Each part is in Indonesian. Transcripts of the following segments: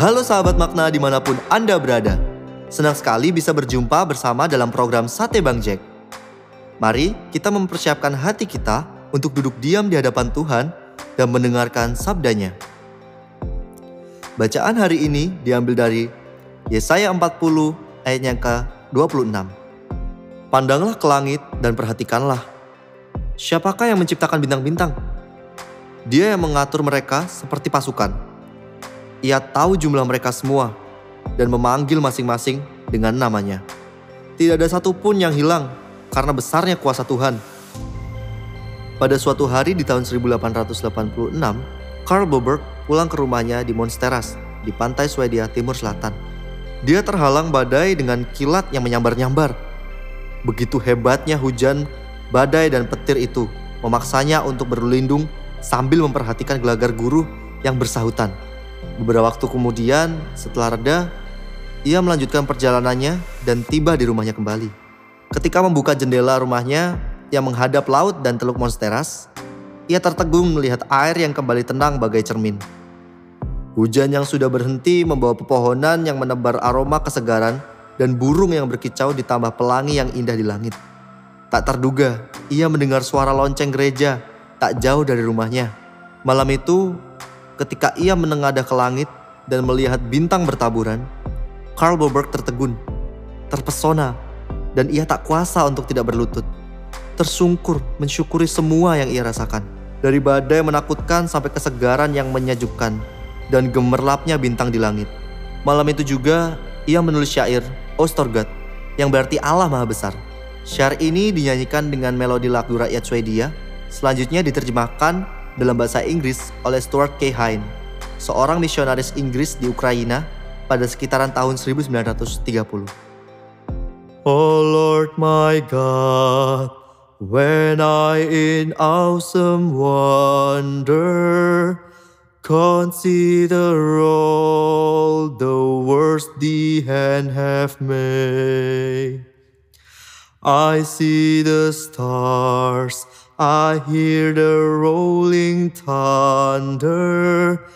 Halo sahabat makna di mana pun Anda berada. Senang sekali bisa berjumpa bersama dalam program Sate Bang Jack. Mari kita mempersiapkan hati kita untuk duduk diam di hadapan Tuhan dan mendengarkan sabdanya. Bacaan hari ini diambil dari Yesaya 40 ayat yang ke-26. Pandanglah ke langit dan perhatikanlah. Siapakah yang menciptakan bintang-bintang? Dia yang mengatur mereka seperti pasukan. Ia tahu jumlah mereka semua dan memanggil masing-masing dengan namanya. Tidak ada satupun yang hilang karena besarnya kuasa Tuhan. Pada suatu hari di tahun 1886, Karl Boberg pulang ke rumahnya di Monsteras di pantai Swedia Timur Selatan. Dia terhalang badai dengan kilat yang menyambar-nyambar. Begitu hebatnya hujan, badai dan petir itu memaksanya untuk berlindung sambil memperhatikan gelagar guru yang bersahutan. Beberapa waktu kemudian, setelah reda, ia melanjutkan perjalanannya dan tiba di rumahnya kembali. Ketika membuka jendela rumahnya yang menghadap laut dan teluk Monsteras, ia tertegun melihat air yang kembali tenang bagai cermin. Hujan yang sudah berhenti membawa pepohonan yang menebar aroma kesegaran dan burung yang berkicau ditambah pelangi yang indah di langit. Tak terduga, ia mendengar suara lonceng gereja tak jauh dari rumahnya. Malam itu, ketika ia menengadah ke langit dan melihat bintang bertaburan, Karl Boberg tertegun, terpesona, dan ia tak kuasa untuk tidak berlutut. Tersungkur mensyukuri semua yang ia rasakan. Dari badai menakutkan sampai kesegaran yang menyejukkan dan gemerlapnya bintang di langit. Malam itu juga ia menulis syair Ostorgat yang berarti Allah Maha Besar. Syair ini dinyanyikan dengan melodi lagu rakyat Swedia Selanjutnya diterjemahkan dalam bahasa Inggris oleh Stuart K. Hine, seorang misionaris Inggris di Ukraina pada sekitaran tahun 1930. Oh Lord my God, when I in awesome wonder consider all the words the hand have made, I see the stars I hear the rolling thunder,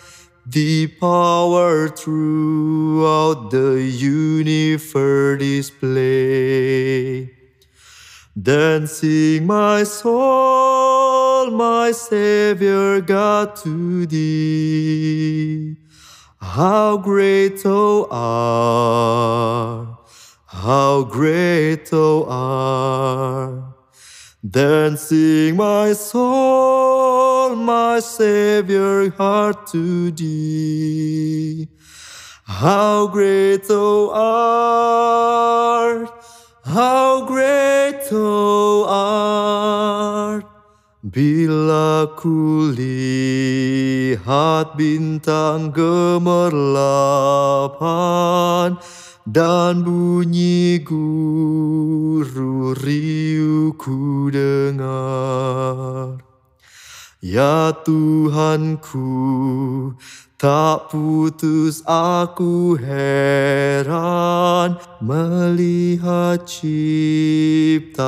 the power throughout the universe display. Then sing my soul, my Savior God to thee. How great thou art, how great thou art. Then sing my soul, my Savior, heart to thee. How great thou art, how great thou art. Bila kulihat bintang gemerlapan, dan bunyi guru riuku dengar. Ya Tuhanku, tak putus aku heran melihat ciptaanmu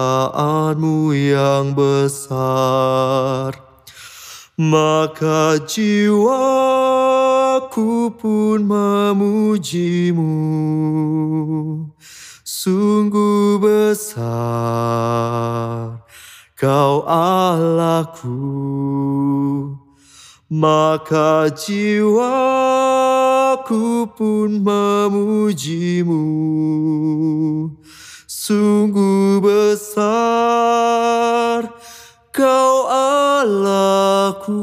yang besar. Maka jiwaku pun memujimu. Sungguh besar kau Allahku. Maka jiwaku pun memujimu. Sungguh besar kau Allahku